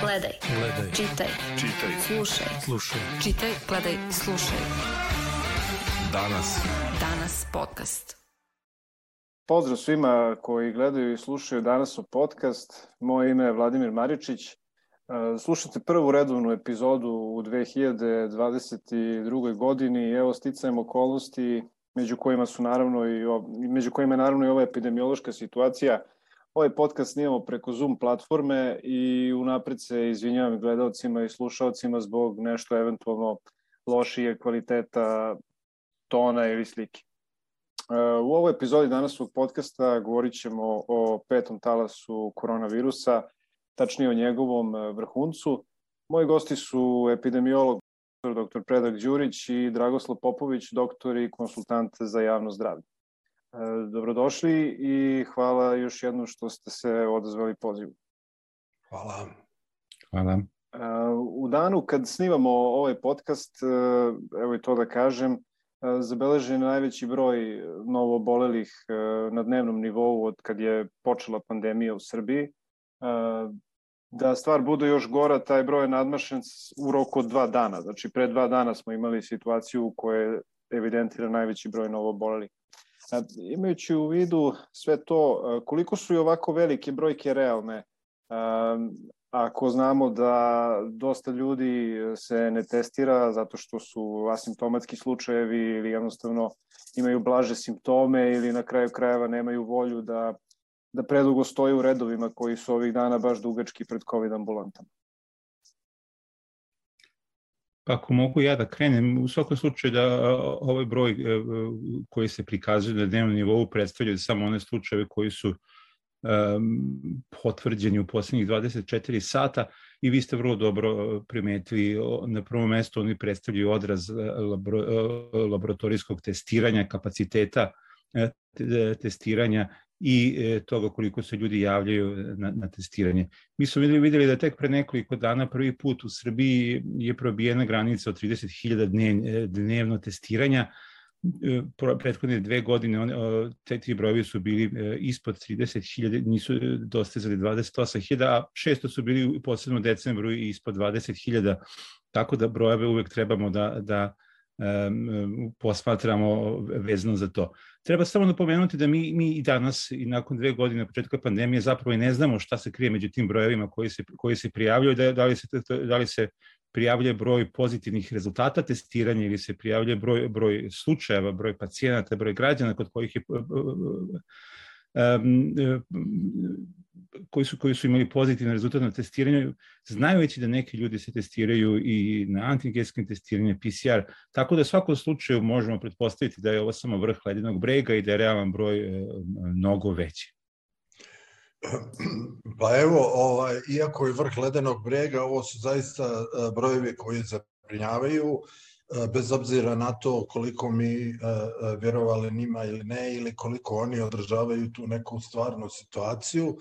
Gledaj. Gledaj. Čitaj. Čitaj. Slušaj. Slušaj. Čitaj, gledaj, slušaj. Danas. Danas podcast. Pozdrav svima koji gledaju i slušaju danas o podcast. Moje ime je Vladimir Maričić. E, Slušate prvu redovnu epizodu u 2022. godini i evo sticajem okolnosti među kojima su naravno i među kojima je naravno i ova epidemiološka situacija. Ovaj podcast snimamo preko Zoom platforme i unapred se izvinjavam gledalcima i slušalcima zbog nešto eventualno lošije kvaliteta tona ili slike. Uh, U ovoj epizodi danasog podcasta govorit ćemo o petom talasu koronavirusa, tačnije o njegovom uh, vrhuncu. Moji gosti su epidemiolog dr. Predrag Đurić i Dragoslav Popović, doktor i konsultant za javno zdravlje. Uh, Dobrodošli i hvala još jednom što ste se odazvali pozivu. Hvala. Hvala. Uh, U danu kad snimamo ovaj podcast, uh, evo i to da kažem, zabeležen je najveći broj novoobolelih uh, na dnevnom nivou od kad je počela pandemija u Srbiji. Da stvar bude još gora, taj broj je nadmašen u roku od dva dana. Znači, pre dva dana smo imali situaciju u kojoj evidentira najveći broj novoobolelih. Imajući u vidu sve to, koliko su i ovako velike brojke realne, ako znamo da dosta ljudi se ne testira zato što su asimptomatski slučajevi ili jednostavno imaju blaže simptome ili na kraju krajeva nemaju volju da, da predugo stoje u redovima koji su ovih dana baš dugački pred COVID ambulantama. Ako mogu ja da krenem, u svakom slučaju da ovaj broj e, koji se prikazuje na dnevnom nivou predstavljaju samo one slučajeve koji su potvrđeni u poslednjih 24 sata i vi ste vrlo dobro e, primetili na prvom mestu oni predstavljaju odraz e, laboratorijskog testiranja kapaciteta te- testiranja i e, toga koliko se ljudi javljaju na, na testiranje. Mi smo videli, videli da tek pre nekoliko dana prvi put u Srbiji je probijena granica od 30.000 dnev, e, dnevno testiranja. E, Prethodne dve godine one, te ti brojevi su bili ispod 30.000, nisu dostizali 28.000, a šesto su bili u poslednom decembru ispod 20.000, tako da brojeve uvek trebamo da, da um, posmatramo vezano za to. Treba samo napomenuti da mi, mi i danas i nakon dve godine početka pandemije zapravo i ne znamo šta se krije među tim brojevima koji se, koji se prijavljaju, da, da, li se, da li se prijavljuje broj pozitivnih rezultata testiranja ili se prijavljuje broj, broj slučajeva, broj pacijenata, broj građana kod kojih je koji su, koji su imali pozitivan rezultat na testiranju, znajući da neki ljudi se testiraju i na antigenskim testiranju, PCR, tako da u svakom slučaju možemo pretpostaviti da je ovo samo vrh ledenog brega i da je realan broj e, mnogo veći. Pa evo, ovaj, iako je vrh ledenog brega, ovo su zaista e, brojevi koji zabrinjavaju, e, bez obzira na to koliko mi e, e, vjerovali njima ili ne, ili koliko oni održavaju tu neku stvarnu situaciju.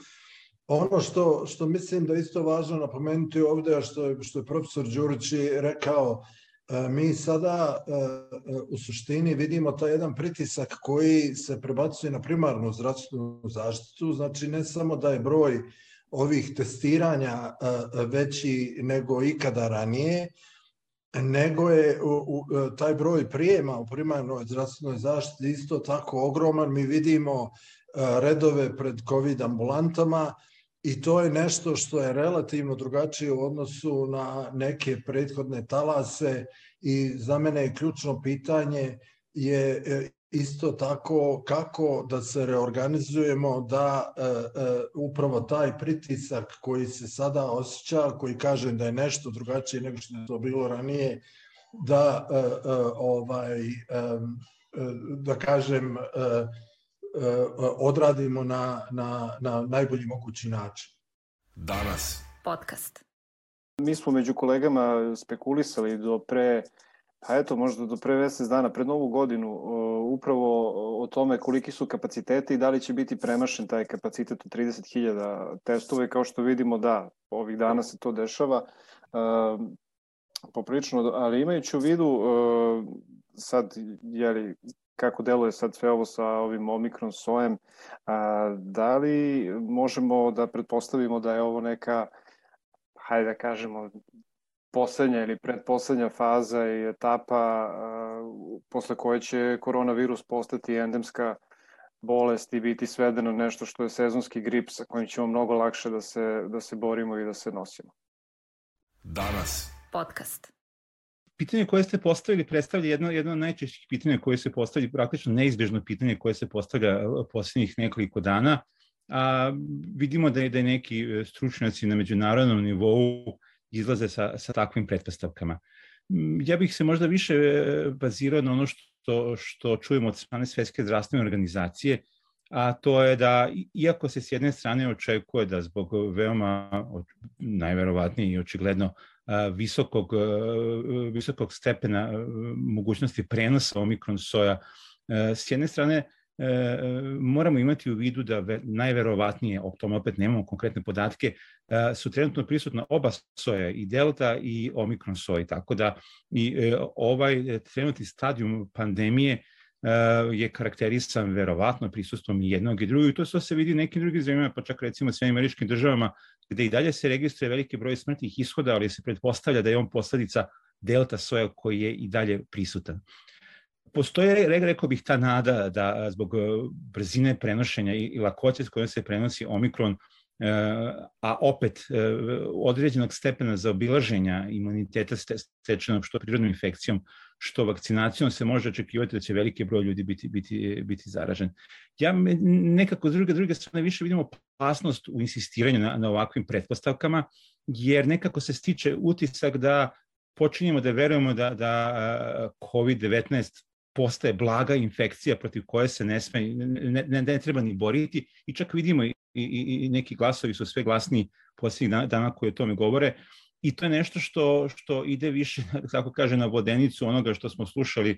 Ono što, što mislim da je isto važno napomenuti ovde, a što je, što je profesor Đurić i rekao, e, mi sada e, e, u suštini vidimo taj jedan pritisak koji se prebacuje na primarnu zdravstvenu zaštitu, znači ne samo da je broj ovih testiranja e, veći nego ikada ranije, nego je u, u, taj broj prijema u primarnoj zdravstvenoj zaštiti isto tako ogroman. Mi vidimo e, redove pred COVID ambulantama i to je nešto što je relativno drugačije u odnosu na neke prethodne talase i za mene je ključno pitanje je e, isto tako kako da se reorganizujemo da e, e, upravo taj pritisak koji se sada osjeća, koji kažem da je nešto drugačije nego što je to bilo ranije, da e, e, ovaj e, e, da kažem e, e, odradimo na, na, na najbolji mogući način. Danas. Podcast. Mi smo među kolegama spekulisali do pre, pa eto, možda do pre mesec dana, pred novu godinu, o, upravo o tome koliki su kapaciteti i da li će biti premašen taj kapacitet od 30.000 testova i kao što vidimo, da, ovih dana se to dešava. Uh, poprilično, ali imajući u vidu uh, sad, jeli, kako deluje sad sve ovo sa ovim Omikron sojem, da li možemo da pretpostavimo da je ovo neka hajde da kažemo, poslednja ili predposlednja faza i etapa posle koje će koronavirus postati endemska bolest i biti svedeno nešto što je sezonski grip sa kojim ćemo mnogo lakše da se, da se borimo i da se nosimo. Danas. Podcast. Pitanje koje ste postavili predstavlja jedno, jedno od najčešćih pitanja koje se postavlja, praktično neizbežno pitanje koje se postavlja poslednjih nekoliko dana. A, vidimo da je, da je neki e, stručnjaci na međunarodnom nivou izlaze sa, sa takvim pretpostavkama. Ja bih se možda više e, bazirao na ono što, što čujemo od strane Svetske zdravstvene organizacije, a to je da, iako se s jedne strane očekuje da zbog veoma, najverovatnije i očigledno, visokog, visokog stepena mogućnosti prenosa omikron soja, s jedne strane moramo imati u vidu da najverovatnije, o tom opet nemamo konkretne podatke, su trenutno prisutna oba soja, i delta i omikron soja, tako da i e, ovaj trenutni stadijum pandemije je karakterisan verovatno prisustvom jednog i drugog i to se vidi nekim drugim zemljama, pa čak recimo sve američkim državama, gde i dalje se registruje veliki broj smrtnih ishoda, ali se pretpostavlja da je on posledica delta soja koji je i dalje prisutan. Postoje, rekao bih, ta nada da zbog brzine prenošenja i lakoće s kojom se prenosi omikron, a opet određenog stepena za obilaženja imuniteta stečenog što prirodnom infekcijom, što vakcinacijom se može očekivati da će veliki broj ljudi biti, biti, biti zaražen. Ja nekako s druge, druge strane više vidimo opasnost u insistiranju na, na ovakvim pretpostavkama, jer nekako se stiče utisak da počinjemo da verujemo da, da COVID-19 postaje blaga infekcija protiv koje se ne, sme, ne, ne, ne treba ni boriti. I čak vidimo i, i, i neki glasovi su sve glasniji posljednjih dana koji o tome govore. I to je nešto što, što ide više, tako kaže, na vodenicu onoga što smo slušali e,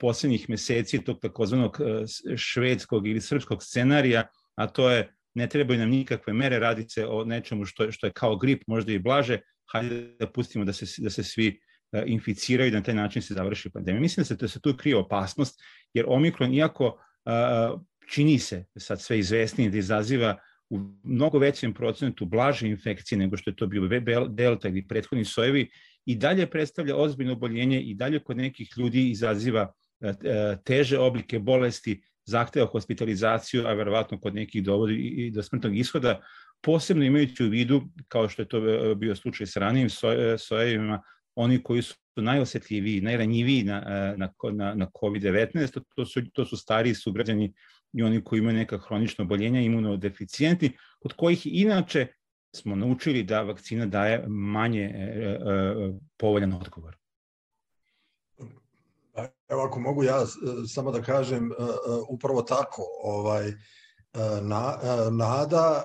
poslednjih meseci tog takozvanog e, švedskog ili srpskog scenarija, a to je ne trebaju nam nikakve mere, radi se o nečemu što, što je kao grip, možda i blaže, hajde da pustimo da se, da se svi inficiraju i da na taj način se završi pandemija. Mislim da se, da se tu krije opasnost, jer Omikron, iako a, čini se sad sve izvesnije da izaziva u mnogo većem procentu blaže infekcije nego što je to bio delta ili prethodni sojevi i dalje predstavlja ozbiljno oboljenje i dalje kod nekih ljudi izaziva e, e, teže oblike bolesti, zahteva hospitalizaciju, a verovatno kod nekih dovodi i do smrtnog ishoda, posebno imajući u vidu, kao što je to e, bio slučaj sa ranijim sojevima, oni koji su najosetljiviji, najranjiviji na, na, na, na COVID-19, to su, to su stariji sugrađani i oni koji imaju neka hronična oboljenja, imunodeficijenti, kod kojih inače smo naučili da vakcina daje manje e, e, e povoljan odgovor. Evo ako mogu ja samo da kažem e, e, upravo tako, ovaj na, nada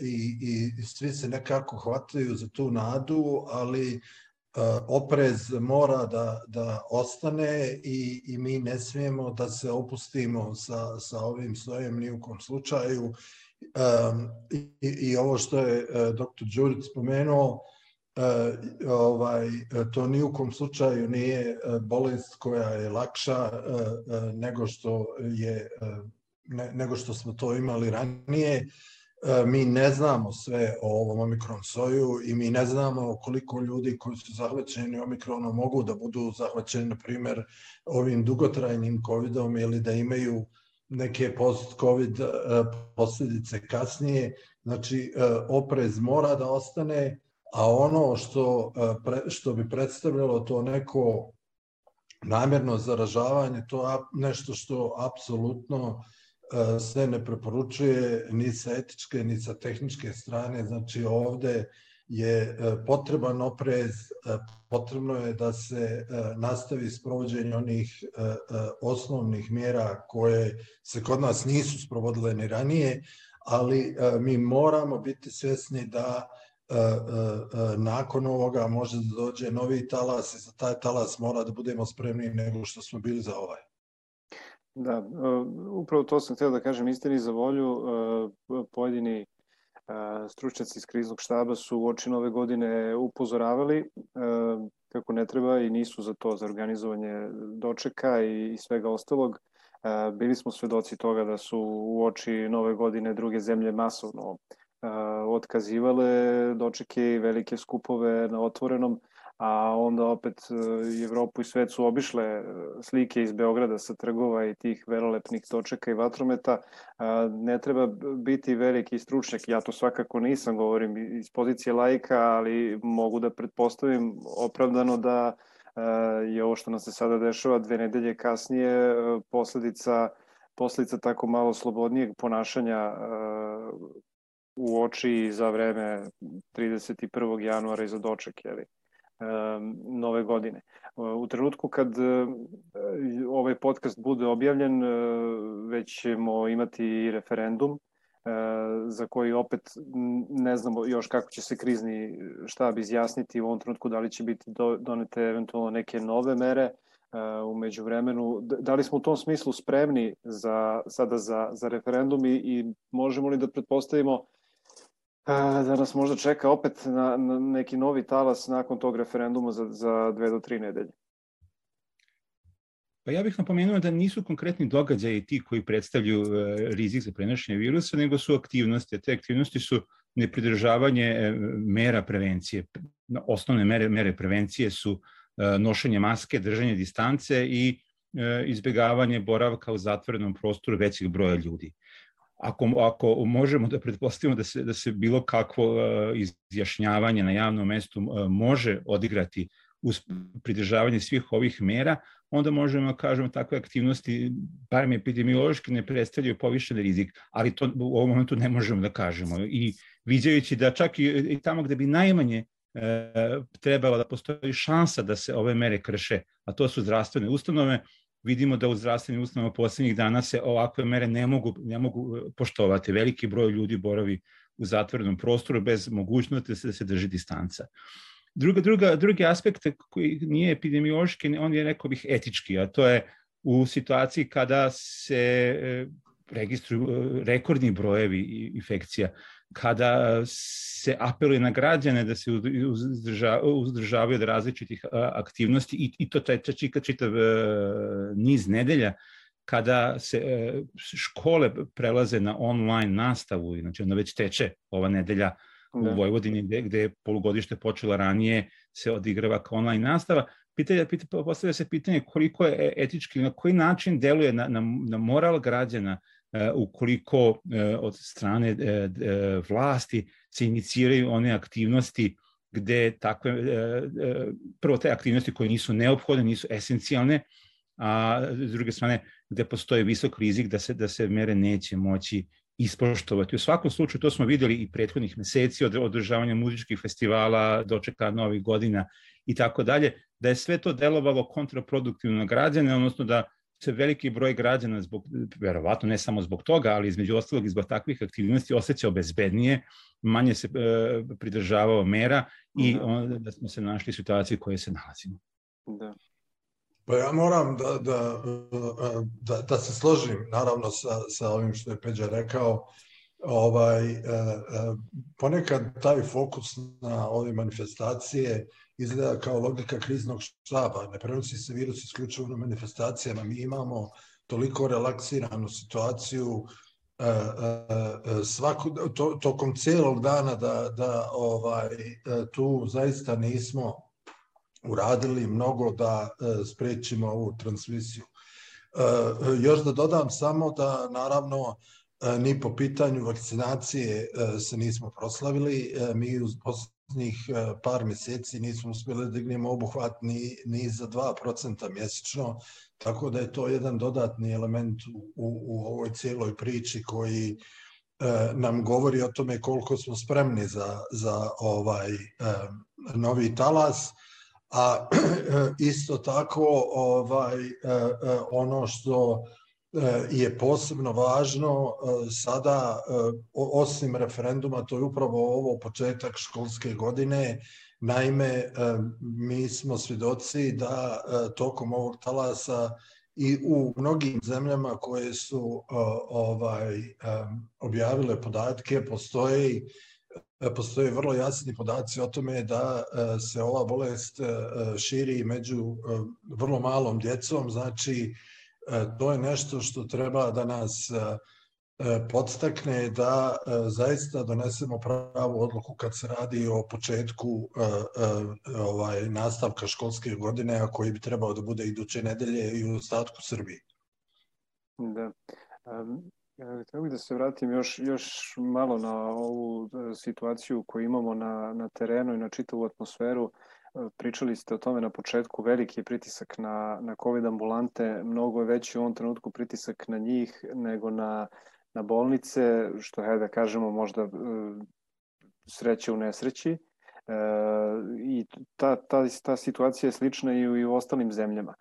i, i svi se nekako hvataju za tu nadu, ali E, oprez mora da, da ostane i, i mi ne smijemo da se opustimo sa, sa ovim svojem ni u kom slučaju. Um, i, I ovo što je uh, dr. Đurić spomenuo, uh, ovaj, to ni u kom slučaju nije bolest koja je lakša uh, uh, nego što je uh, ne, nego što smo to imali ranije. E, mi ne znamo sve o ovom omikron soju i mi ne znamo koliko ljudi koji su zahvaćeni omikronom mogu da budu zahvaćeni, na primer, ovim dugotrajnim covidom ili da imaju neke post-covid e, posljedice kasnije. Znači, e, oprez mora da ostane, a ono što, što bi predstavljalo to neko namjerno zaražavanje, to je nešto što apsolutno E, se ne preporučuje ni sa etičke, ni sa tehničke strane. Znači ovde je e, potreban oprez, e, potrebno je da se nastavi sprovođenje onih osnovnih mjera koje se kod nas nisu sprovodile ni ranije, ali mi moramo biti svesni da nakon ovoga može da dođe novi talas i za taj talas mora da budemo spremni nego što smo bili za ovaj. Da, e, upravo to sam htio da kažem istini za volju. E, pojedini e, stručnjaci iz kriznog štaba su u oči nove godine upozoravali kako ne treba i nisu za to, za organizovanje dočeka i svega ostalog. Bili smo svedoci toga da su u oči nove godine druge zemlje masovno otkazivale dočeke i velike skupove na otvorenom, a onda opet i Evropu i svet su obišle slike iz Beograda sa trgova i tih verolepnih točaka i vatrometa. Ne treba biti veliki stručnjak, ja to svakako nisam, govorim iz pozicije lajka, ali mogu da pretpostavim opravdano da je ovo što nam se sada dešava dve nedelje kasnije posledica posledica tako malo slobodnijeg ponašanja u oči za vreme 31. januara i za doček, jeli, nove godine. U trenutku kad ovaj podcast bude objavljen, već ćemo imati referendum za koji opet ne znamo još kako će se krizni štab izjasniti u ovom trenutku, da li će biti donete eventualno neke nove mere umeđu vremenu. Da li smo u tom smislu spremni za, sada za, za referendum i, i možemo li da pretpostavimo da nas možda čeka opet na, na neki novi talas nakon tog referenduma za, za dve do tri nedelje? Pa ja bih napomenuo da nisu konkretni događaji ti koji predstavljaju e, rizik za prenošenje virusa, nego su aktivnosti. Te aktivnosti su nepridržavanje e, mera prevencije. Osnovne mere, mere prevencije su e, nošenje maske, držanje distance i izbegavanje boravka u zatvorenom prostoru većeg broja ljudi ako, ako možemo da pretpostavimo da se, da se bilo kakvo izjašnjavanje na javnom mestu može odigrati uz pridržavanje svih ovih mera, onda možemo da kažemo takve aktivnosti, barem epidemiološki, ne predstavljaju povišen rizik, ali to u ovom momentu ne možemo da kažemo. I viđajući da čak i, i tamo gde bi najmanje e, trebala da postoji šansa da se ove mere krše, a to su zdravstvene ustanove, vidimo da u zdravstvenim ustanovama poslednjih dana se ovakve mere ne mogu, ne mogu poštovati. Veliki broj ljudi boravi u zatvorenom prostoru bez mogućnosti da se, da se drži distanca. Druga, druga, drugi aspekt koji nije epidemiološki, on je, rekao bih, etički, a to je u situaciji kada se e, registruju e, rekordni brojevi infekcija, kada se apeluje na građane da se uzdržavaju od različitih aktivnosti i, i to taj čitav, čitav e, niz nedelja, kada se škole prelaze na online nastavu, znači onda već teče ova nedelja da. u Vojvodini gde, gde je polugodište počela ranije, se odigrava kao online nastava. Pitanje, pitanje, postavlja se pitanje koliko je e, etički, na koji način deluje na, na, na moral građana uh, ukoliko uh, od strane uh, vlasti se iniciraju one aktivnosti gde takve, prvo te aktivnosti koje nisu neophodne, nisu esencijalne, a s druge strane gde postoji visok rizik da se, da se mere neće moći ispoštovati. U svakom slučaju, to smo videli i prethodnih meseci od održavanja muzičkih festivala, dočeka novih godina i tako dalje, da je sve to delovalo kontraproduktivno na građane, odnosno da se veliki broj građana, zbog, verovatno ne samo zbog toga, ali između ostalog i zbog takvih aktivnosti osjećao bezbednije, manje se e, pridržavao mera i da. onda da smo se našli u situaciji u kojoj se nalazimo. Da. Pa ja moram da, da, da, da se složim naravno sa, sa ovim što je Peđa rekao. Ovaj, e, e, ponekad taj fokus na ove manifestacije izgleda kao logika kriznog štaba. Ne prenosi se virus isključivo na manifestacijama. Mi imamo toliko relaksiranu situaciju e, svaku, to, tokom celog dana da, da ovaj, tu zaista nismo uradili mnogo da sprečimo ovu transmisiju. Još da dodam samo da naravno ni po pitanju vakcinacije se nismo proslavili. Mi uz poslednjih par meseci nismo uspjeli da dignemo obuhvat ni, ni za 2% mjesečno, tako da je to jedan dodatni element u, u ovoj cijeloj priči koji nam govori o tome koliko smo spremni za, za ovaj novi talas a isto tako ovaj e, e, ono što e, je posebno važno sada osim referenduma to je upravo ovo početak školske godine. Naime mi smo svjedoci da tokom ovog talasa i u mnogim zemljama koje su ovaj objavile podatke postoji E, postoje vrlo jasni podaci o tome da e, se ova bolest e, širi među vrlo malom djecom, znači to je nešto što treba da nas podstakne da zaista donesemo pravu odluku kad se radi o početku ovaj nastavka školske godine, a koji bi trebao da bude iduće nedelje i u ostatku Srbije. Da. Um, Htio bih da se vratim još, još malo na ovu e, situaciju koju imamo na, na terenu i na čitavu atmosferu. E, pričali ste o tome na početku, veliki je pritisak na, na COVID ambulante, mnogo je veći u ovom trenutku pritisak na njih nego na, na bolnice, što je da kažemo možda e, sreće u nesreći. E, I ta, ta, ta situacija je slična i u, i u ostalim zemljama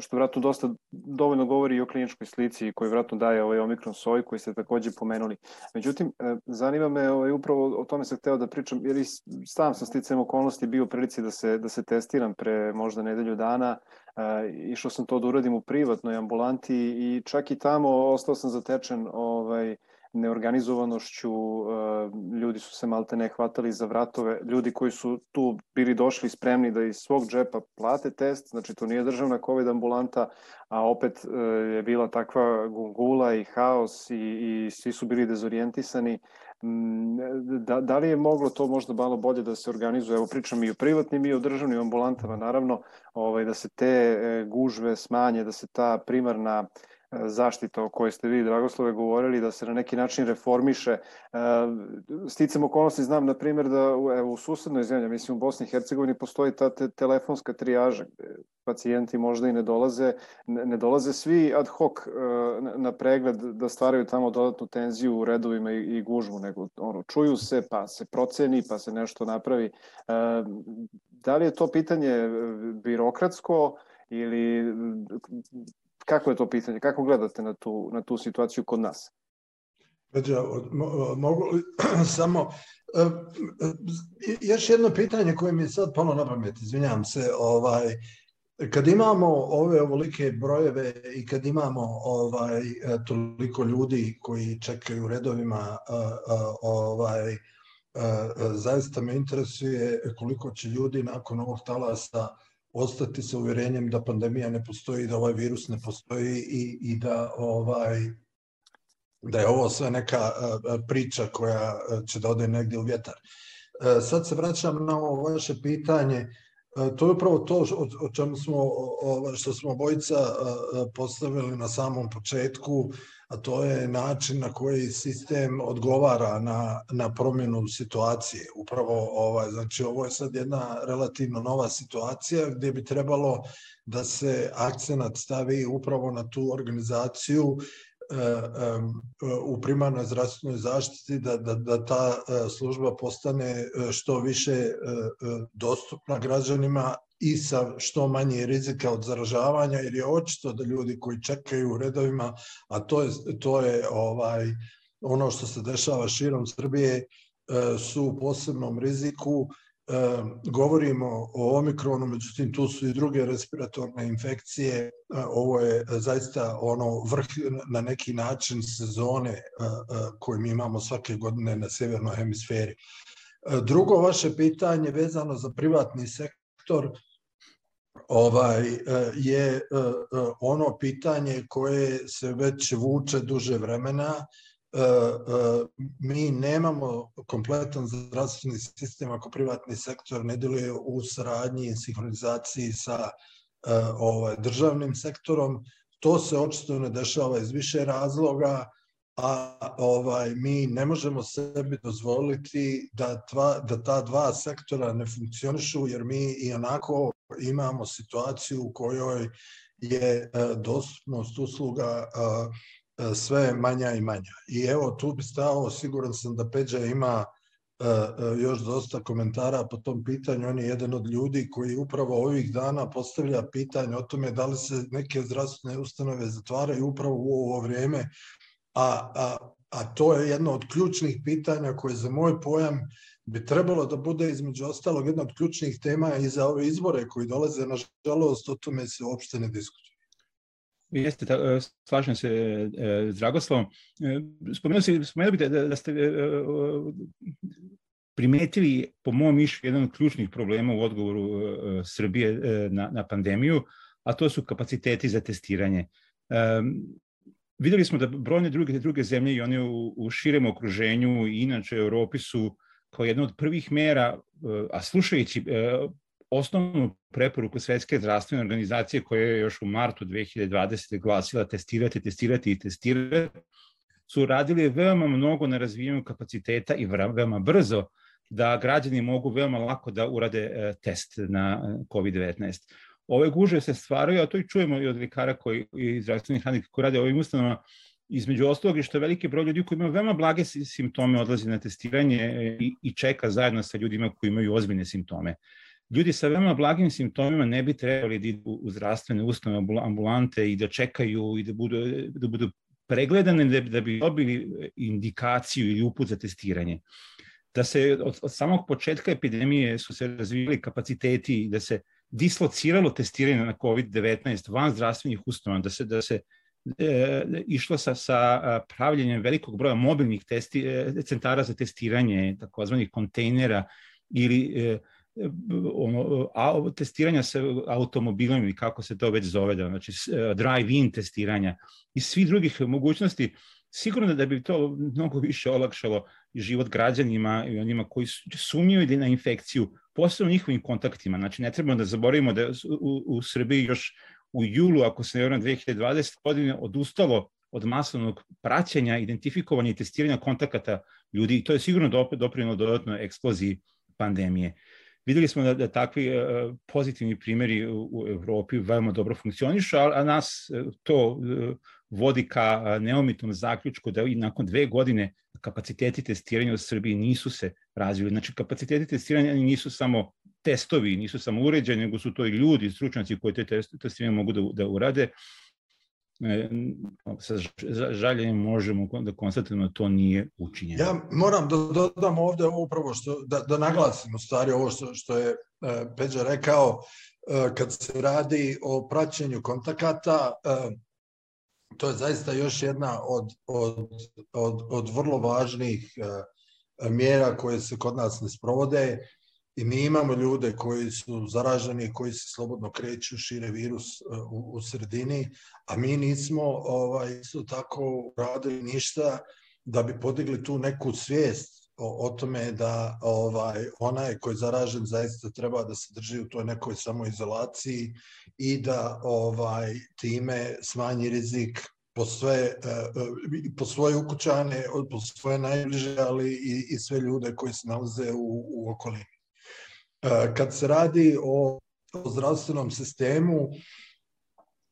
što vratno dosta dovoljno govori i o kliničkoj slici koji vratno daje ovaj omikron soj koji ste takođe pomenuli. Međutim, e, zanima me ovaj, upravo o tome sam hteo da pričam, jer i sam sam sticajem okolnosti bio u prilici da se, da se testiram pre možda nedelju dana, išao sam to da uradim u privatnoj ambulanti i čak i tamo ostao sam zatečen ovaj, neorganizovanošću, e, ljudi su se malte ne hvatali za vratove, ljudi koji su tu bili došli spremni da iz svog džepa plate test, znači to nije državna COVID ambulanta, a opet e, je bila takva gungula i haos i, i svi su bili dezorijentisani. Mm, da, da li je moglo to možda malo bolje da se organizuje? Evo pričam i o privatnim i o državnim ambulantama, naravno, ovaj, da se te e, gužve smanje, da se ta primarna zaštita o kojoj ste vi, Dragoslove, govorili, da se na neki način reformiše. E, sticam okolnosti, znam, na primjer, da evo, u susednoj zemlji, mislim u Bosni i Hercegovini, postoji ta te, telefonska trijaža, gde pacijenti možda i ne dolaze, ne, dolaze svi ad hoc e, na pregled da stvaraju tamo dodatnu tenziju u redovima i, i gužvu, nego ono, čuju se, pa se proceni, pa se nešto napravi. E, da li je to pitanje birokratsko ili Kako je to pitanje? Kako gledate na tu, na tu situaciju kod nas? Peđa, mogu li samo... E, e, još jedno pitanje koje mi je sad palo na pamet, izvinjam se, ovaj, kad imamo ove ovolike brojeve i kad imamo ovaj e, toliko ljudi koji čekaju redovima ovaj zaista me interesuje koliko će ljudi nakon ovog talasa ostati sa uverenjem da pandemija ne postoji, da ovaj virus ne postoji i, i da ovaj da je ovo sve neka priča koja će da ode negdje u vjetar. E, sad se vraćam na ovo vaše pitanje. E, to je upravo to o čemu smo, što smo bojica postavili na samom početku, a to je način na koji sistem odgovara na, na promjenu situacije. Upravo ovaj, znači ovo je sad jedna relativno nova situacija gdje bi trebalo da se akcenat stavi upravo na tu organizaciju e, e, u primarnoj zdravstvenoj zaštiti da, da, da ta e, služba postane što više dostupna građanima i sa što manje rizika od zaražavanja, jer je očito da ljudi koji čekaju u redovima, a to je, to je ovaj ono što se dešava širom Srbije, e, su u posebnom riziku. Govorimo o omikronu, međutim tu su i druge respiratorne infekcije. Ovo je zaista ono vrh na neki način sezone koje mi imamo svake godine na severnoj hemisferi. Drugo vaše pitanje vezano za privatni sektor, ovaj je ono pitanje koje se već vuče duže vremena. Mi nemamo kompletan zdravstveni sistem ako privatni sektor ne deluje u saradnji i sinhronizaciji sa ovaj, državnim sektorom. To se očito ne dešava iz više razloga a ovaj mi ne možemo sebi dozvoliti da, dva, da ta dva sektora ne funkcionišu jer mi i onako imamo situaciju u kojoj je e, dostupnost usluga e, e, sve manja i manja. I evo tu bi stao, siguran sam da Peđa ima još dosta komentara po tom pitanju. On je jedan od ljudi koji upravo ovih dana postavlja pitanje o tome da li se neke zdravstvene ustanove zatvaraju upravo u ovo vrijeme a, a, a to je jedno od ključnih pitanja koje za moj pojam bi trebalo da bude između ostalog jedna od ključnih tema i za ove izbore koji dolaze, nažalost, o tome se uopšte ne diskutuje. Jeste, ta, e, slažem se e, s Dragoslavom. E, spomenuo, si, spomenuo bih da, da ste primetili, po mom mišlju, jedan od ključnih problema u odgovoru Srbije na, na pandemiju, a to su kapaciteti za testiranje videli smo da brojne druge, druge zemlje i one u, u širem okruženju i inače u Europi su kao jedna od prvih mera, a slušajući osnovnu preporuku Svetske zdravstvene organizacije koja je još u martu 2020. glasila testirati, testirati i testirati, su radili veoma mnogo na razvijanju kapaciteta i veoma brzo da građani mogu veoma lako da urade e, test na e, COVID-19. Ove guže se stvaraju, a to i čujemo i od lekara koji, i zdravstvenih radnika koji rade ovim ustanovama, između ostalog i što je veliki broj ljudi koji imaju veoma blage simptome odlazi na testiranje e, i, i čeka zajedno sa ljudima koji imaju ozbiljne simptome. Ljudi sa veoma blagim simptomima ne bi trebali da idu u zdravstvene ustanove, ambulante i da čekaju i da budu, da budu pregledane da, da bi dobili indikaciju ili uput za testiranje. Da se od, od samog početka epidemije su se razvijali kapaciteti da se dislociralo testiranje na COVID-19 van zdravstvenih ustanova, da se, da se e, išlo sa, sa pravljenjem velikog broja mobilnih testi, e, centara za testiranje, takozvanih kontejnera ili e, ono, a, testiranja sa automobilom i kako se to već zove, da, znači drive-in testiranja i svi drugih mogućnosti, sigurno da bi to mnogo više olakšalo život građanima i onima koji sumnjuju na infekciju, posebno njihovim kontaktima. Znači, ne trebamo da zaboravimo da u, u Srbiji još u julu, ako se ne vrlo 2020 godine, odustalo od masovnog praćenja, identifikovanja i testiranja kontakata ljudi i to je sigurno doprinilo dodatno eksploziji pandemije. Videli smo da, da takvi uh, pozitivni primjeri u, u Evropi veoma dobro funkcionišu, a, a nas e, to uh, vodi ka neomitnom zaključku da i nakon dve godine kapaciteti testiranja u Srbiji nisu se razvili. Znači, kapaciteti testiranja nisu samo testovi, nisu samo uređeni, nego su to i ljudi, stručnjaci koji te testiranje mogu da, da urade. E, sa žaljenjem možemo da konstatujemo da to nije učinjeno. Ja moram da dodam ovde upravo što, da, da naglasim u stvari ovo što, što je e, Peđa rekao, e, kad se radi o praćenju kontakata, to je zaista još jedna od, od, od, od vrlo važnih mjera koje se kod nas ne sprovode i mi imamo ljude koji su zaraženi, koji se slobodno kreću, šire virus e, u, u sredini, a mi nismo ovaj, isto tako radili ništa da bi podigli tu neku svijest o, o tome da ovaj onaj koji je zaražen zaista treba da se drži u toj nekoj samoizolaciji i da ovaj time smanji rizik po sve e, e, po svoje ukućane, po svoje najbliže, ali i, i sve ljude koji se nalaze u, u okolini. E, kad se radi o, o zdravstvenom sistemu,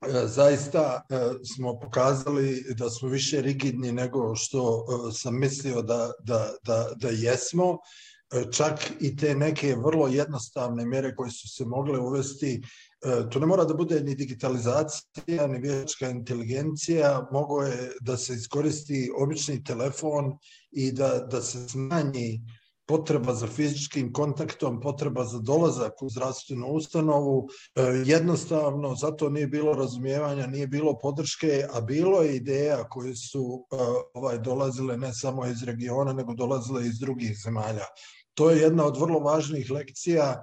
e, zaista e, smo pokazali da smo više rigidni nego što sam mislio da, da, da, da jesmo. Čak i te neke vrlo jednostavne mere koje su se mogle uvesti, to ne mora da bude ni digitalizacija, ni vječka inteligencija, mogo je da se iskoristi obični telefon i da, da se smanji potreba za fizičkim kontaktom, potreba za dolazak u zdravstvenu ustanovu, e, jednostavno zato nije bilo razumijevanja, nije bilo podrške, a bilo je ideja koje su e, ovaj dolazile ne samo iz regiona, nego dolazile iz drugih zemalja. To je jedna od vrlo važnih lekcija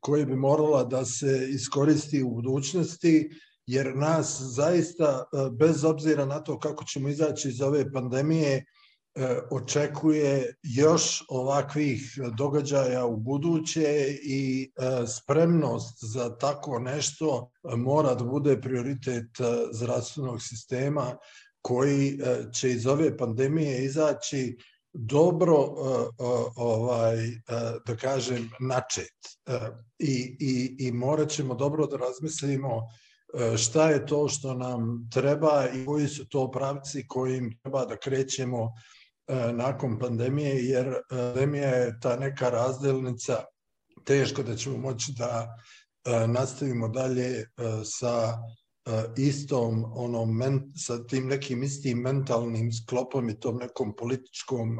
koje bi morala da se iskoristi u budućnosti, jer nas zaista, e, bez obzira na to kako ćemo izaći iz ove pandemije, očekuje još ovakvih događaja u buduće i e, spremnost za tako nešto mora da bude prioritet e, zdravstvenog sistema koji će iz ove pandemije izaći dobro ovaj da kažem načet. I i i moraćemo dobro da razmislimo šta je to što nam treba i koji su to pravci kojim treba da krećemo E, nakon pandemije, jer e, pandemija je ta neka razdelnica, teško da ćemo moći da e, nastavimo dalje sa istom onom men, sa tim nekim istim mentalnim sklopom i tom nekom političkom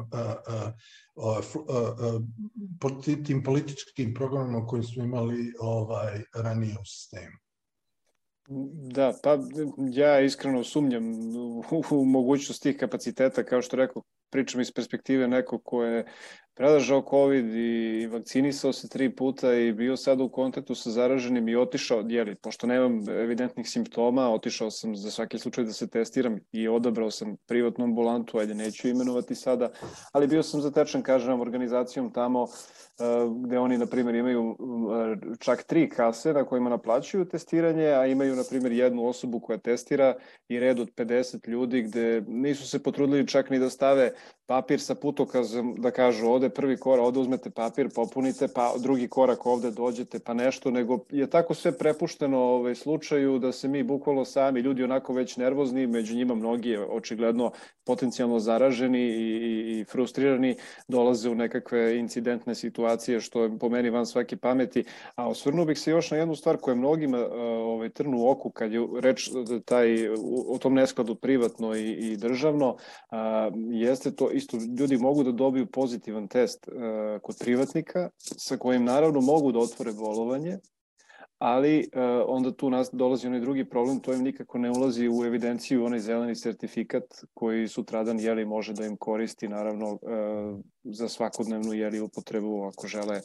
tim političkim programom koji smo imali ovaj ranije u sistemu. Da, pa ja iskreno sumnjam u, u mogućnost tih kapaciteta, kao što rekao, pričam iz perspektive nekog ko je predržao COVID i vakcinisao se tri puta i bio sad u kontaktu sa zaraženim i otišao, jeli, pošto nemam evidentnih simptoma, otišao sam za svaki slučaj da se testiram i odabrao sam privatnu ambulantu, ajde neću imenovati sada, ali bio sam zatečen, kažem, organizacijom tamo gde oni, na primjer, imaju čak tri kase na kojima naplaćuju testiranje, a imaju, na primjer, jednu osobu koja testira i red od 50 ljudi gde nisu se potrudili čak ni da stave papir sa putokazom, da kažu ovde prvi korak, ovde uzmete papir, popunite, pa drugi korak ovde dođete, pa nešto, nego je tako sve prepušteno ovaj, slučaju da se mi bukvalno sami, ljudi onako već nervozni, među njima mnogi očigledno potencijalno zaraženi i, i, i frustrirani, dolaze u nekakve incidentne situacije, što je po meni van svake pameti. A osvrnuo bih se još na jednu stvar koja je mnogima ovaj, trnu oku kad je reč taj, o tom neskladu privatno i, i državno, a, jeste to isto ljudi mogu da dobiju pozitivan test uh, kod privatnika sa kojim naravno mogu da otvore bolovanje, ali uh, onda tu nas dolazi onaj drugi problem, to im nikako ne ulazi u evidenciju onaj zeleni sertifikat koji sutradan jeli može da im koristi naravno uh, za svakodnevnu jeli upotrebu ako žele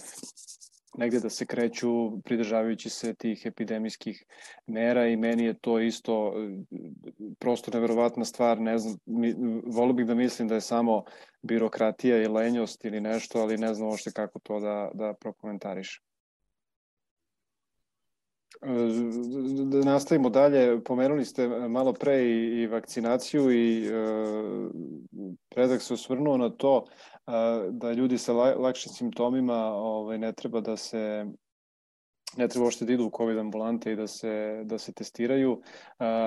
negde da se kreću pridržavajući se tih epidemijskih mera i meni je to isto prosto neverovatna stvar, ne znam, mi, volio bih da mislim da je samo birokratija i lenjost ili nešto, ali ne znam ošte kako to da, da prokomentariš. Da nastavimo dalje, pomenuli ste malo pre i, i vakcinaciju i e, predak se osvrnuo na to da ljudi sa lakšim simptomima ovaj, ne treba da se ne treba uopšte da idu u COVID ambulante i da se, da se testiraju,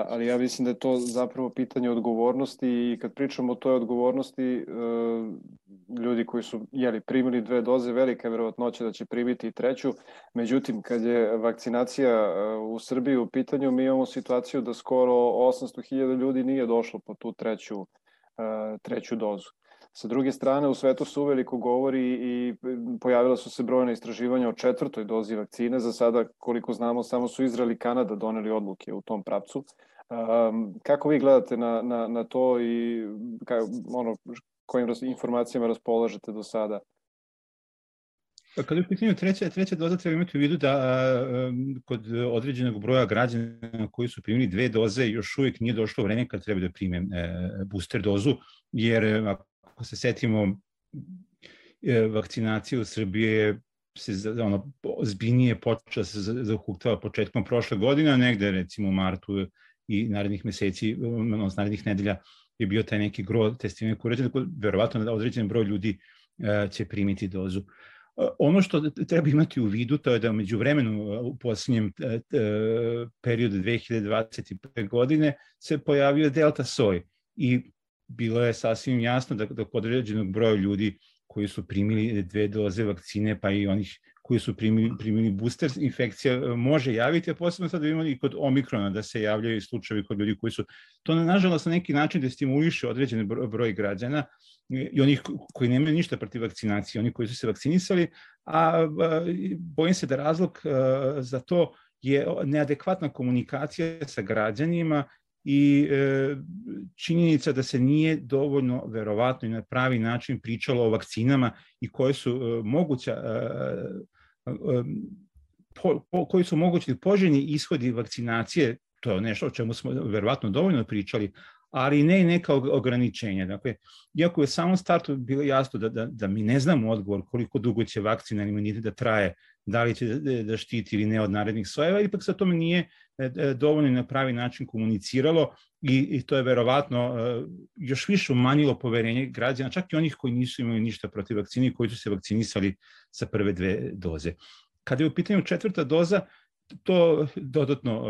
ali ja mislim da je to zapravo pitanje odgovornosti i kad pričamo o toj odgovornosti, e, ljudi koji su jeli, primili dve doze, velika je verovatnoća da će primiti i treću, međutim, kad je vakcinacija e, u Srbiji u pitanju, mi imamo situaciju da skoro 800.000 ljudi nije došlo po tu treću, e, treću dozu. Sa druge strane, u svetu se uveliko govori i pojavila su se brojne istraživanja o četvrtoj dozi vakcine. Za sada, koliko znamo, samo su Izrael i Kanada doneli odluke u tom pravcu. Um, kako vi gledate na, na, na to i ka, ono, kojim informacijama raspolažete do sada? Pa kada je u pitanju treća, treća doza, treba imati u vidu da a, kod određenog broja građana koji su primili dve doze još uvijek nije došlo vreme kad treba da prime e, booster dozu, jer ako ako se setimo e, vakcinacije u Srbije se ono, zbiljnije počela se zahuktava početkom prošle godine, negde recimo u martu i narednih meseci, ono, narednih nedelja je bio taj neki gro testiranja koji urađen, tako verovatno da određen broj ljudi e, će primiti dozu. E, ono što treba imati u vidu to je da među vremenu u posljednjem periodu 2025. godine se pojavio delta soj i bilo je sasvim jasno da, da kod određenog broja ljudi koji su primili dve doze vakcine, pa i onih koji su primili, primili booster, infekcija e, može javiti, a posebno sad imamo i kod omikrona da se javljaju slučajevi kod ljudi koji su, to nažalost na neki način da stimuliše određene broj građana i onih koji nemaju ništa protiv vakcinacije, oni koji su se vakcinisali, a bojim se da razlog e, za to je neadekvatna komunikacija sa građanima i e, činjenica da se nije dovoljno verovatno i na pravi način pričalo o vakcinama i koje su e, moguća e, e, po, po, koji su mogući poželjni ishodi vakcinacije, to je nešto o čemu smo verovatno dovoljno pričali, ali ne i neka ograničenja. Dakle, iako je samom startu bilo jasno da, da, da mi ne znamo odgovor koliko dugo će vakcina imunitet da traje, da li će da, da štiti ili ne od narednih sojeva, ipak sa tome nije dovoljno na pravi način komuniciralo i, i to je verovatno e, još više umanjilo poverenje građana, čak i onih koji nisu imali ništa protiv vakcine koji su se vakcinisali sa prve dve doze. Kada je u pitanju četvrta doza, to dodatno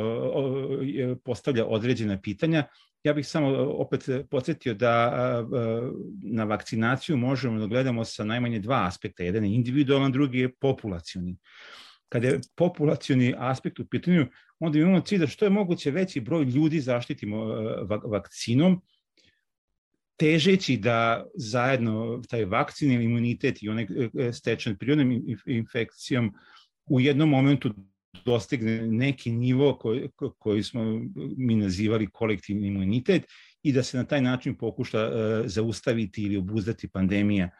postavlja određena pitanja. Ja bih samo opet podsjetio da na vakcinaciju možemo da gledamo sa najmanje dva aspekta. Jedan je individualan, drugi je populacioni. Kada je populacioni aspekt u pitanju, onda imamo cilj da što je moguće veći broj ljudi zaštitimo vakcinom, težeći da zajedno taj vakcin ili imunitet i onaj e, stečan prirodnom infekcijom u jednom momentu dostigne neki nivo koji, koji smo mi nazivali kolektivni imunitet i da se na taj način pokuša zaustaviti ili obuzdati pandemija.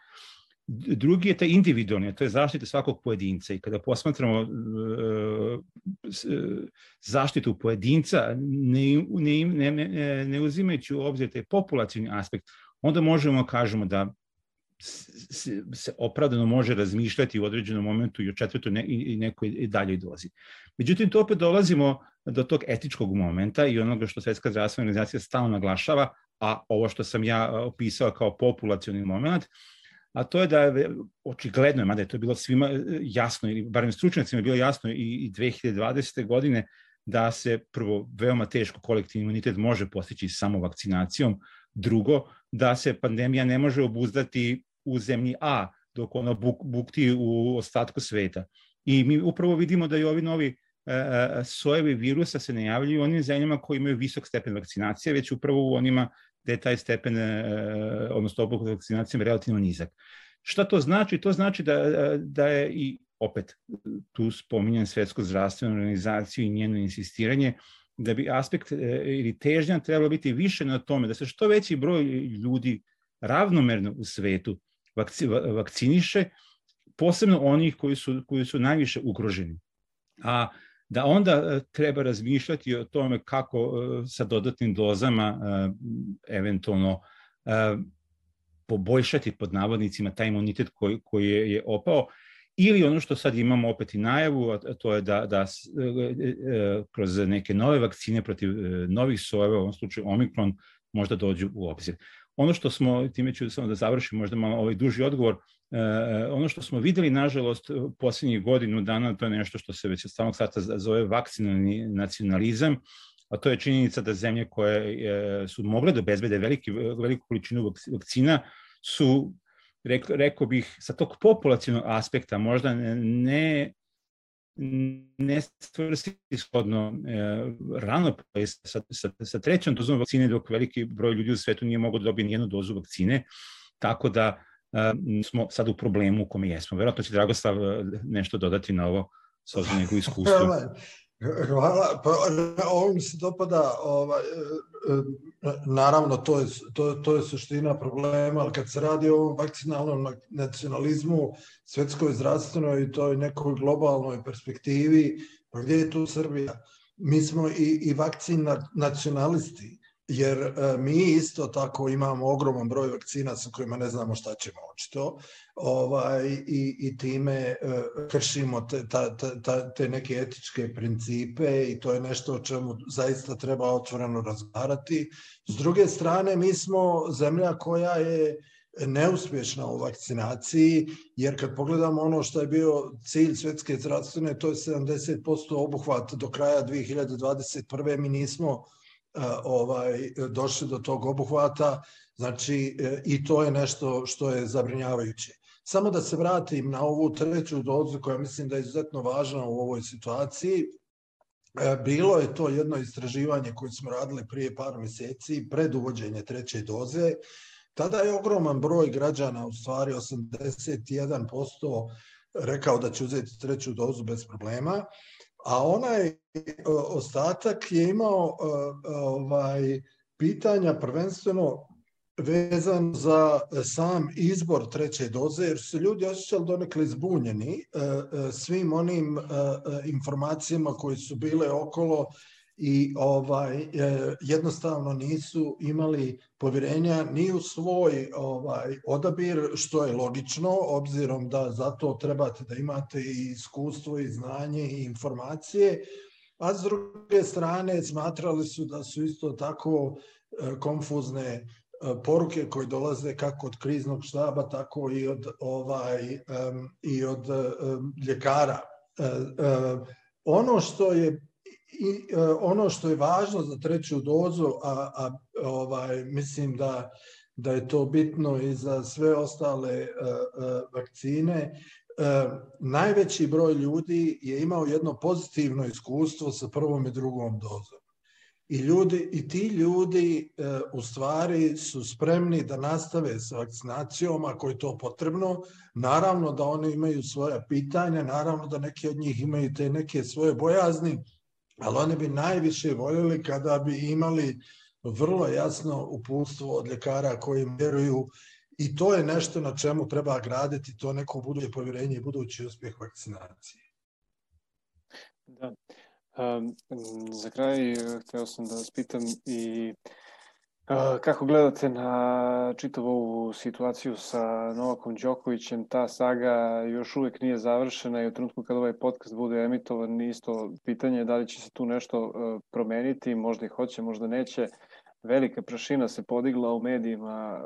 Drugi je taj individualni, to je zaštita svakog pojedinca i kada posmatramo uh, zaštitu pojedinca ne, ne, ne, ne uzimajući u obzir taj populacijni aspekt, onda možemo kažemo da se opravdano može razmišljati u određenom momentu i o četvrtoj ne, i nekoj daljoj dozi. Međutim, to opet dolazimo do tog etičkog momenta i onoga što Svetska zdravstvena organizacija stalno naglašava, a ovo što sam ja opisao kao populacioni moment, a to je da je očigledno, mada je to bilo svima jasno, ili barem stručnjacima je bilo jasno i, i 2020. godine, da se prvo veoma teško kolektivni imunitet može postići samo vakcinacijom, drugo da se pandemija ne može obuzdati u zemlji A, dok ona buk, bukti u ostatku sveta. I mi upravo vidimo da i ovi novi e, e sojevi virusa se ne javljaju u onim zemljama koji imaju visok stepen vakcinacije, već upravo u onima gde je taj stepen, e, odnosno obuhvat vakcinacijom relativno nizak. Šta to znači? To znači da, da je i opet tu spominjem Svetsku zdravstvenu organizaciju i njeno insistiranje da bi aspekt e, ili težnja trebalo biti više na tome da se što veći broj ljudi ravnomerno u svetu vakci, vakciniše, posebno onih koji su, koji su najviše ugroženi. A da onda e, treba razmišljati o tome kako e, sa dodatnim dozama eventualno poboljšati pod navodnicima taj imunitet koji, koji je, je opao ili ono što sad imamo opet i najavu, a to je da, da kroz neke nove vakcine protiv novih sojeva, u ovom slučaju Omikron, možda dođu u obzir. Ono što smo, time ću samo da završim možda malo ovaj duži odgovor, ono što smo videli, nažalost, poslednjih godinu dana, to je nešto što se već od samog sata zove vakcinalni nacionalizam, a to je činjenica da zemlje koje su mogle da obezbede veliki, veliku količinu vakcina su rekao, rekao bih, sa tog populacijnog aspekta, možda ne ne stvrsi ishodno e, rano sa, sa, sa trećom dozom vakcine, dok veliki broj ljudi u svetu nije mogao da dobije nijednu dozu vakcine, tako da e, smo sad u problemu u kome jesmo. Verovatno će Dragoslav e, nešto dodati na ovo s obzirom njegovu iskustvu. Hvala, pa ovo mi se dopada, ovaj, e, e, naravno to je, to, to je suština problema, ali kad se radi o vakcinalnom nacionalizmu, svetskoj zdravstvenoj i toj nekoj globalnoj perspektivi, pa gdje je tu Srbija? Mi smo i, i vakcin nacionalisti, jer e, mi isto tako imamo ogroman broj vakcina sa kojima ne znamo šta ćemo očito ovaj, i, i time e, kršimo te, ta, ta, te neke etičke principe i to je nešto o čemu zaista treba otvoreno razgovarati. S druge strane, mi smo zemlja koja je neuspješna u vakcinaciji, jer kad pogledamo ono što je bio cilj svetske zdravstvene, to je 70% obuhvat do kraja 2021. Mi nismo ovaj došli do tog obuhvata, znači e, i to je nešto što je zabrinjavajuće. Samo da se vratim na ovu treću dozu koja mislim da je izuzetno važna u ovoj situaciji. E, bilo je to jedno istraživanje koje smo radili prije par meseci pred uvođenje treće doze. Tada je ogroman broj građana, u stvari 81%, rekao da će uzeti treću dozu bez problema a onaj e, ostatak je imao e, ovaj pitanja prvenstveno vezan za sam izbor treće doze, jer su ljudi osjećali donekle zbunjeni e, svim onim informacijama koje su bile okolo i ovaj e, jednostavno nisu imali povjerenja ni u svoj ovaj odabir što je logično obzirom da zato trebate da imate i iskustvo i znanje i informacije a s druge strane smatrali su da su isto tako e, konfuzne e, poruke koje dolaze kako od kriznog štaba tako i od ovaj i od ljekara. Ono što je i e, ono što je važno za treću dozu, a, a ovaj, mislim da, da je to bitno i za sve ostale e, e, vakcine, e, najveći broj ljudi je imao jedno pozitivno iskustvo sa prvom i drugom dozom. I, ljudi, i ti ljudi e, u stvari su spremni da nastave sa vakcinacijom ako je to potrebno. Naravno da oni imaju svoja pitanja, naravno da neki od njih imaju te neke svoje bojazni, ali oni bi najviše voljeli kada bi imali vrlo jasno uputstvo od ljekara koji vjeruju i to je nešto na čemu treba graditi to neko buduće povjerenje i budući uspjeh vakcinacije. Da. Um, za kraj hteo sam da vas pitam i uh, kako gledate na čitavu ovu situaciju sa Novakom Đokovićem, ta saga još uvek nije završena i u trenutku kada ovaj podcast bude emitovan isto pitanje je da li će se tu nešto uh, promeniti, možda i hoće, možda neće velika prašina se podigla u medijima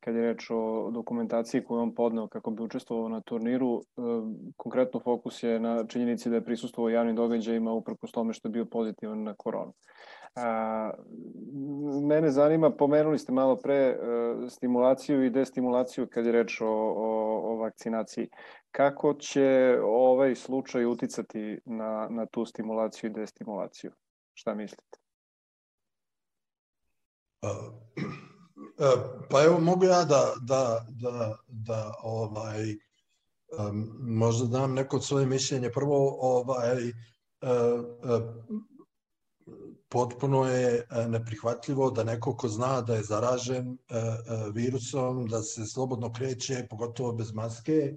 kad je reč o dokumentaciji koju on podneo kako bi učestvovao na turniru. Konkretno fokus je na činjenici da je prisustvovao javnim događajima uprkos tome što je bio pozitivan na koronu. A, mene zanima, pomenuli ste malo pre uh, stimulaciju i destimulaciju kad je reč o, o, o vakcinaciji. Kako će ovaj slučaj uticati na, na tu stimulaciju i destimulaciju? Šta mislite? Pa evo mogu ja da, da, da, da ovaj, um, možda dam neko svoje mišljenje. Prvo, ovaj, potpuno je neprihvatljivo da neko ko zna da je zaražen uh, virusom, da se slobodno kreće, pogotovo bez maske,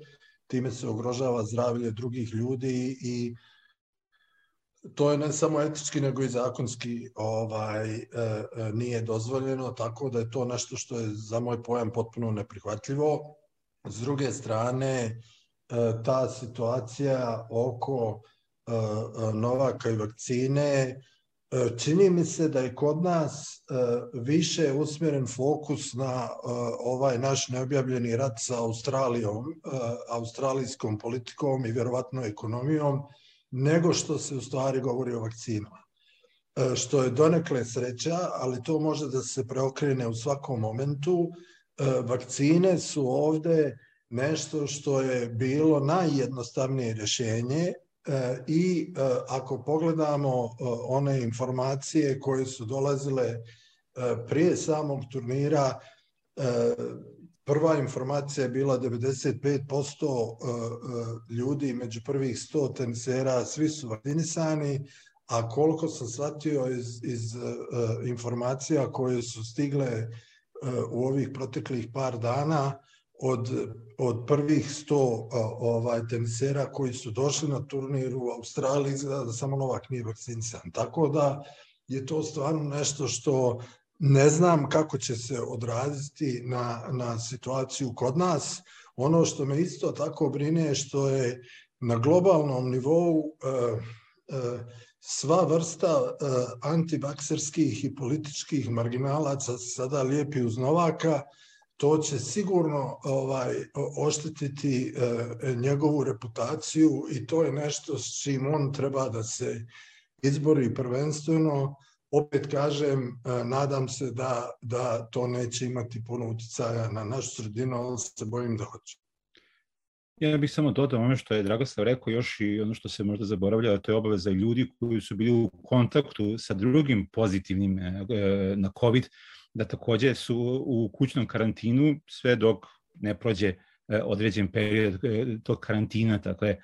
time se ugrožava zdravlje drugih ljudi i to je ne samo etički nego i zakonski ovaj e, e, nije dozvoljeno tako da je to nešto što je za moj pojam potpuno neprihvatljivo. S druge strane e, ta situacija oko e, e Novaka i vakcine e, čini mi se da je kod nas e, više usmjeren fokus na ovaj naš neobjavljeni rat sa Australijom, australijskom politikom i vjerovatno ekonomijom nego što se u stvari govori o vakcinama. E, što je donekle sreća, ali to može da se preokrene u svakom momentu. E, vakcine su ovde nešto što je bilo najjednostavnije rješenje e, i ako pogledamo one informacije koje su dolazile prije samog turnira, Prva informacija je bila 95% e, e, ljudi među prvih 100 tenisera, svi su vakcinisani, a koliko sam shvatio iz, iz informacija koje su stigle u ovih proteklih par dana od, od prvih 100 uh, ovaj, tenisera koji su došli na turnir u Australiji, izgleda da samo Novak nije vakcinisan. Tako da je to stvarno nešto što Ne znam kako će se odraziti na, na situaciju kod nas. Ono što me isto tako brine je što je na globalnom nivou e, e, sva vrsta e, antibakserskih i političkih marginalaca sada lijepi uz Novaka, to će sigurno ovaj oštetiti e, njegovu reputaciju i to je nešto s čim on treba da se izbori prvenstveno opet kažem, e, nadam se da, da to neće imati puno uticaja na našu sredinu, ali se bojim da hoće. Ja bih samo dodao ono što je Dragoslav rekao još i ono što se možda zaboravlja, to je obaveza ljudi koji su bili u kontaktu sa drugim pozitivnim e, na COVID, da takođe su u kućnom karantinu sve dok ne prođe određen period tog karantina, dakle,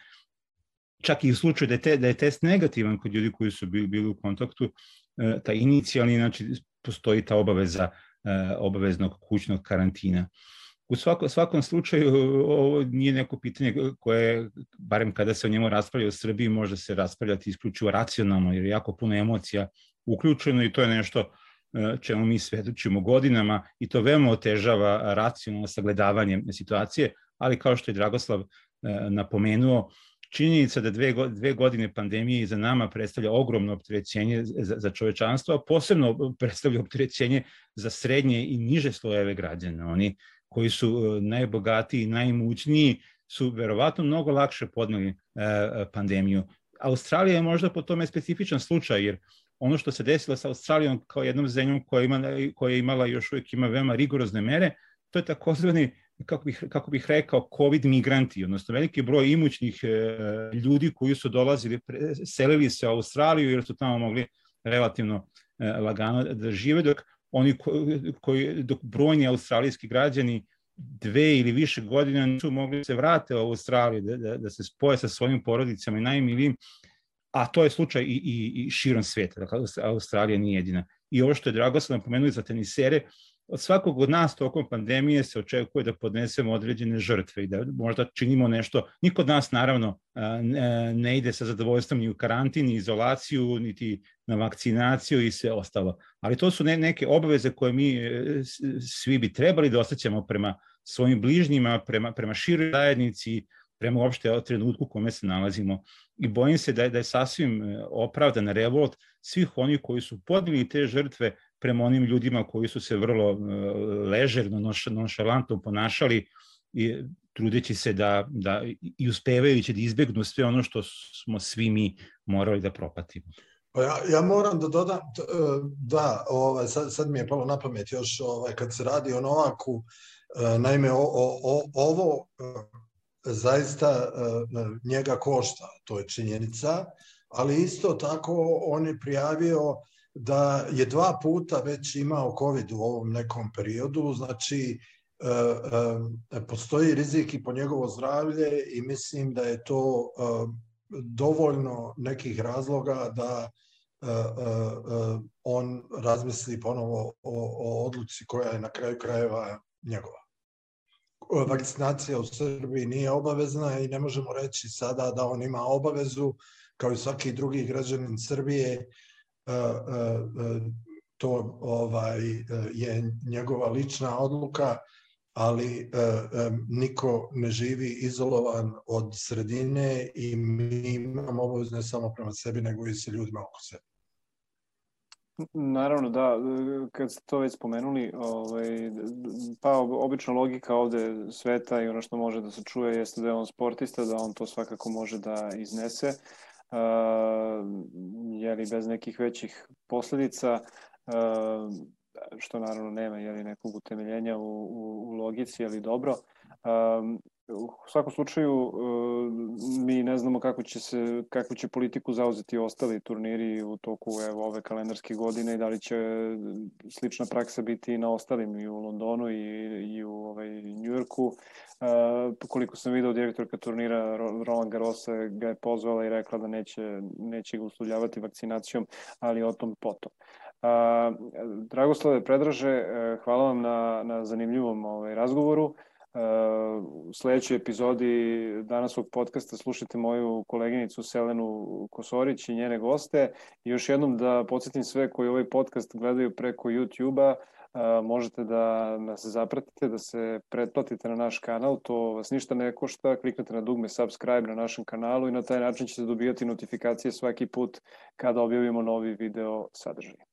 čak i u slučaju da je, te, da je test negativan kod ljudi koji su bili, bili u kontaktu, E, ta inicijalni, znači postoji ta obaveza e, obaveznog kućnog karantina. U svako, svakom slučaju ovo nije neko pitanje koje, barem kada se o njemu raspravlja u Srbiji, može se raspravljati isključivo racionalno, jer je jako puno emocija uključeno i to je nešto e, čemu mi svedočimo godinama i to veoma otežava racionalno sagledavanje situacije, ali kao što je Dragoslav napomenuo, činjenica da dve, dve godine pandemije za nama predstavlja ogromno opterećenje za, za čovečanstvo, a posebno predstavlja opterećenje za srednje i niže slojeve građana. Oni koji su e, najbogatiji i najimućniji su verovatno mnogo lakše podneli e, pandemiju. Australija je možda po tome specifičan slučaj, jer ono što se desilo sa Australijom kao jednom zemljom koja, ima, koja je imala još uvijek ima veoma rigorozne mere, to je takozvani kako bih, kako bih rekao, COVID migranti, odnosno veliki broj imućnih e, ljudi koji su dolazili, selili se u Australiju jer su tamo mogli relativno e, lagano da žive, dok oni koji, koji, dok brojni australijski građani dve ili više godina nisu mogli da se vrate u Australiju, da, da, da se spoje sa svojim porodicama i najmilijim, a to je slučaj i, i, i širom sveta, dakle Australija nije jedina. I ovo što je Dragoslav napomenuo za tenisere, od svakog od nas tokom pandemije se očekuje da podnesemo određene žrtve i da možda činimo nešto. Niko od nas naravno ne ide sa zadovoljstvom ni u karantin, ni izolaciju, niti na vakcinaciju i sve ostalo. Ali to su ne, neke obaveze koje mi e, svi bi trebali da osjećamo prema svojim bližnjima, prema, prema široj zajednici, prema uopšte trenutku u kome se nalazimo. I bojim se da je, da je sasvim e, opravdan revolt svih onih koji su podnili te žrtve prema onim ljudima koji su se vrlo e, ležerno, nonšalantno ponašali i trudeći se da, da i uspevajući da izbegnu sve ono što smo svi mi morali da propatimo. Pa ja, ja moram da dodam, e, da, ovaj, sad, sad mi je palo na pamet još ovaj, kad se radi o Novaku, naime o, o, o, ovo zaista e, njega košta, to je činjenica, ali isto tako on je prijavio da je dva puta već imao COVID u ovom nekom periodu, znači e, e, postoji rizik i po njegovo zdravlje i mislim da je to dovoljno nekih razloga da on razmisli ponovo o, o odluci koja je na kraju krajeva njegova vakcinacija u Srbiji nije obavezna i ne možemo reći sada da on ima obavezu kao i svaki drugi građanin Srbije e, e, e, to ovaj je njegova lična odluka ali niko ne živi izolovan od sredine i mi imamo obavezu ne samo prema sebi nego i sa ljudima oko sebe. Naravno, da, kad ste to već spomenuli, ovaj, pa obična logika ovde sveta i ono što može da se čuje jeste da je on sportista, da on to svakako može da iznese, uh, jeli bez nekih većih posledica, uh, što naravno nema jeli, nekog utemeljenja u, u, u logici, ali dobro. Um, u svakom slučaju mi ne znamo kako će se kakvu će politiku zauzeti ostali turniri u toku evo ove kalendarske godine i da li će slična praksa biti i na ostalim i u Londonu i, i u ovaj Njujorku. Uh, koliko sam video direktorka turnira Roland Garros ga je pozvala i rekla da neće neće ga uslovljavati vakcinacijom, ali o tom potom. Uh, Dragoslave Predraže, hvala vam na, na zanimljivom ovaj, razgovoru u sledećoj epizodi danasog podcasta slušajte moju koleginicu Selenu Kosorić i njene goste. I još jednom da podsjetim sve koji ovaj podcast gledaju preko YouTube-a, možete da nas zapratite, da se pretplatite na naš kanal, to vas ništa ne košta, kliknete na dugme subscribe na našem kanalu i na taj način ćete dobijati notifikacije svaki put kada objavimo novi video sadržaj.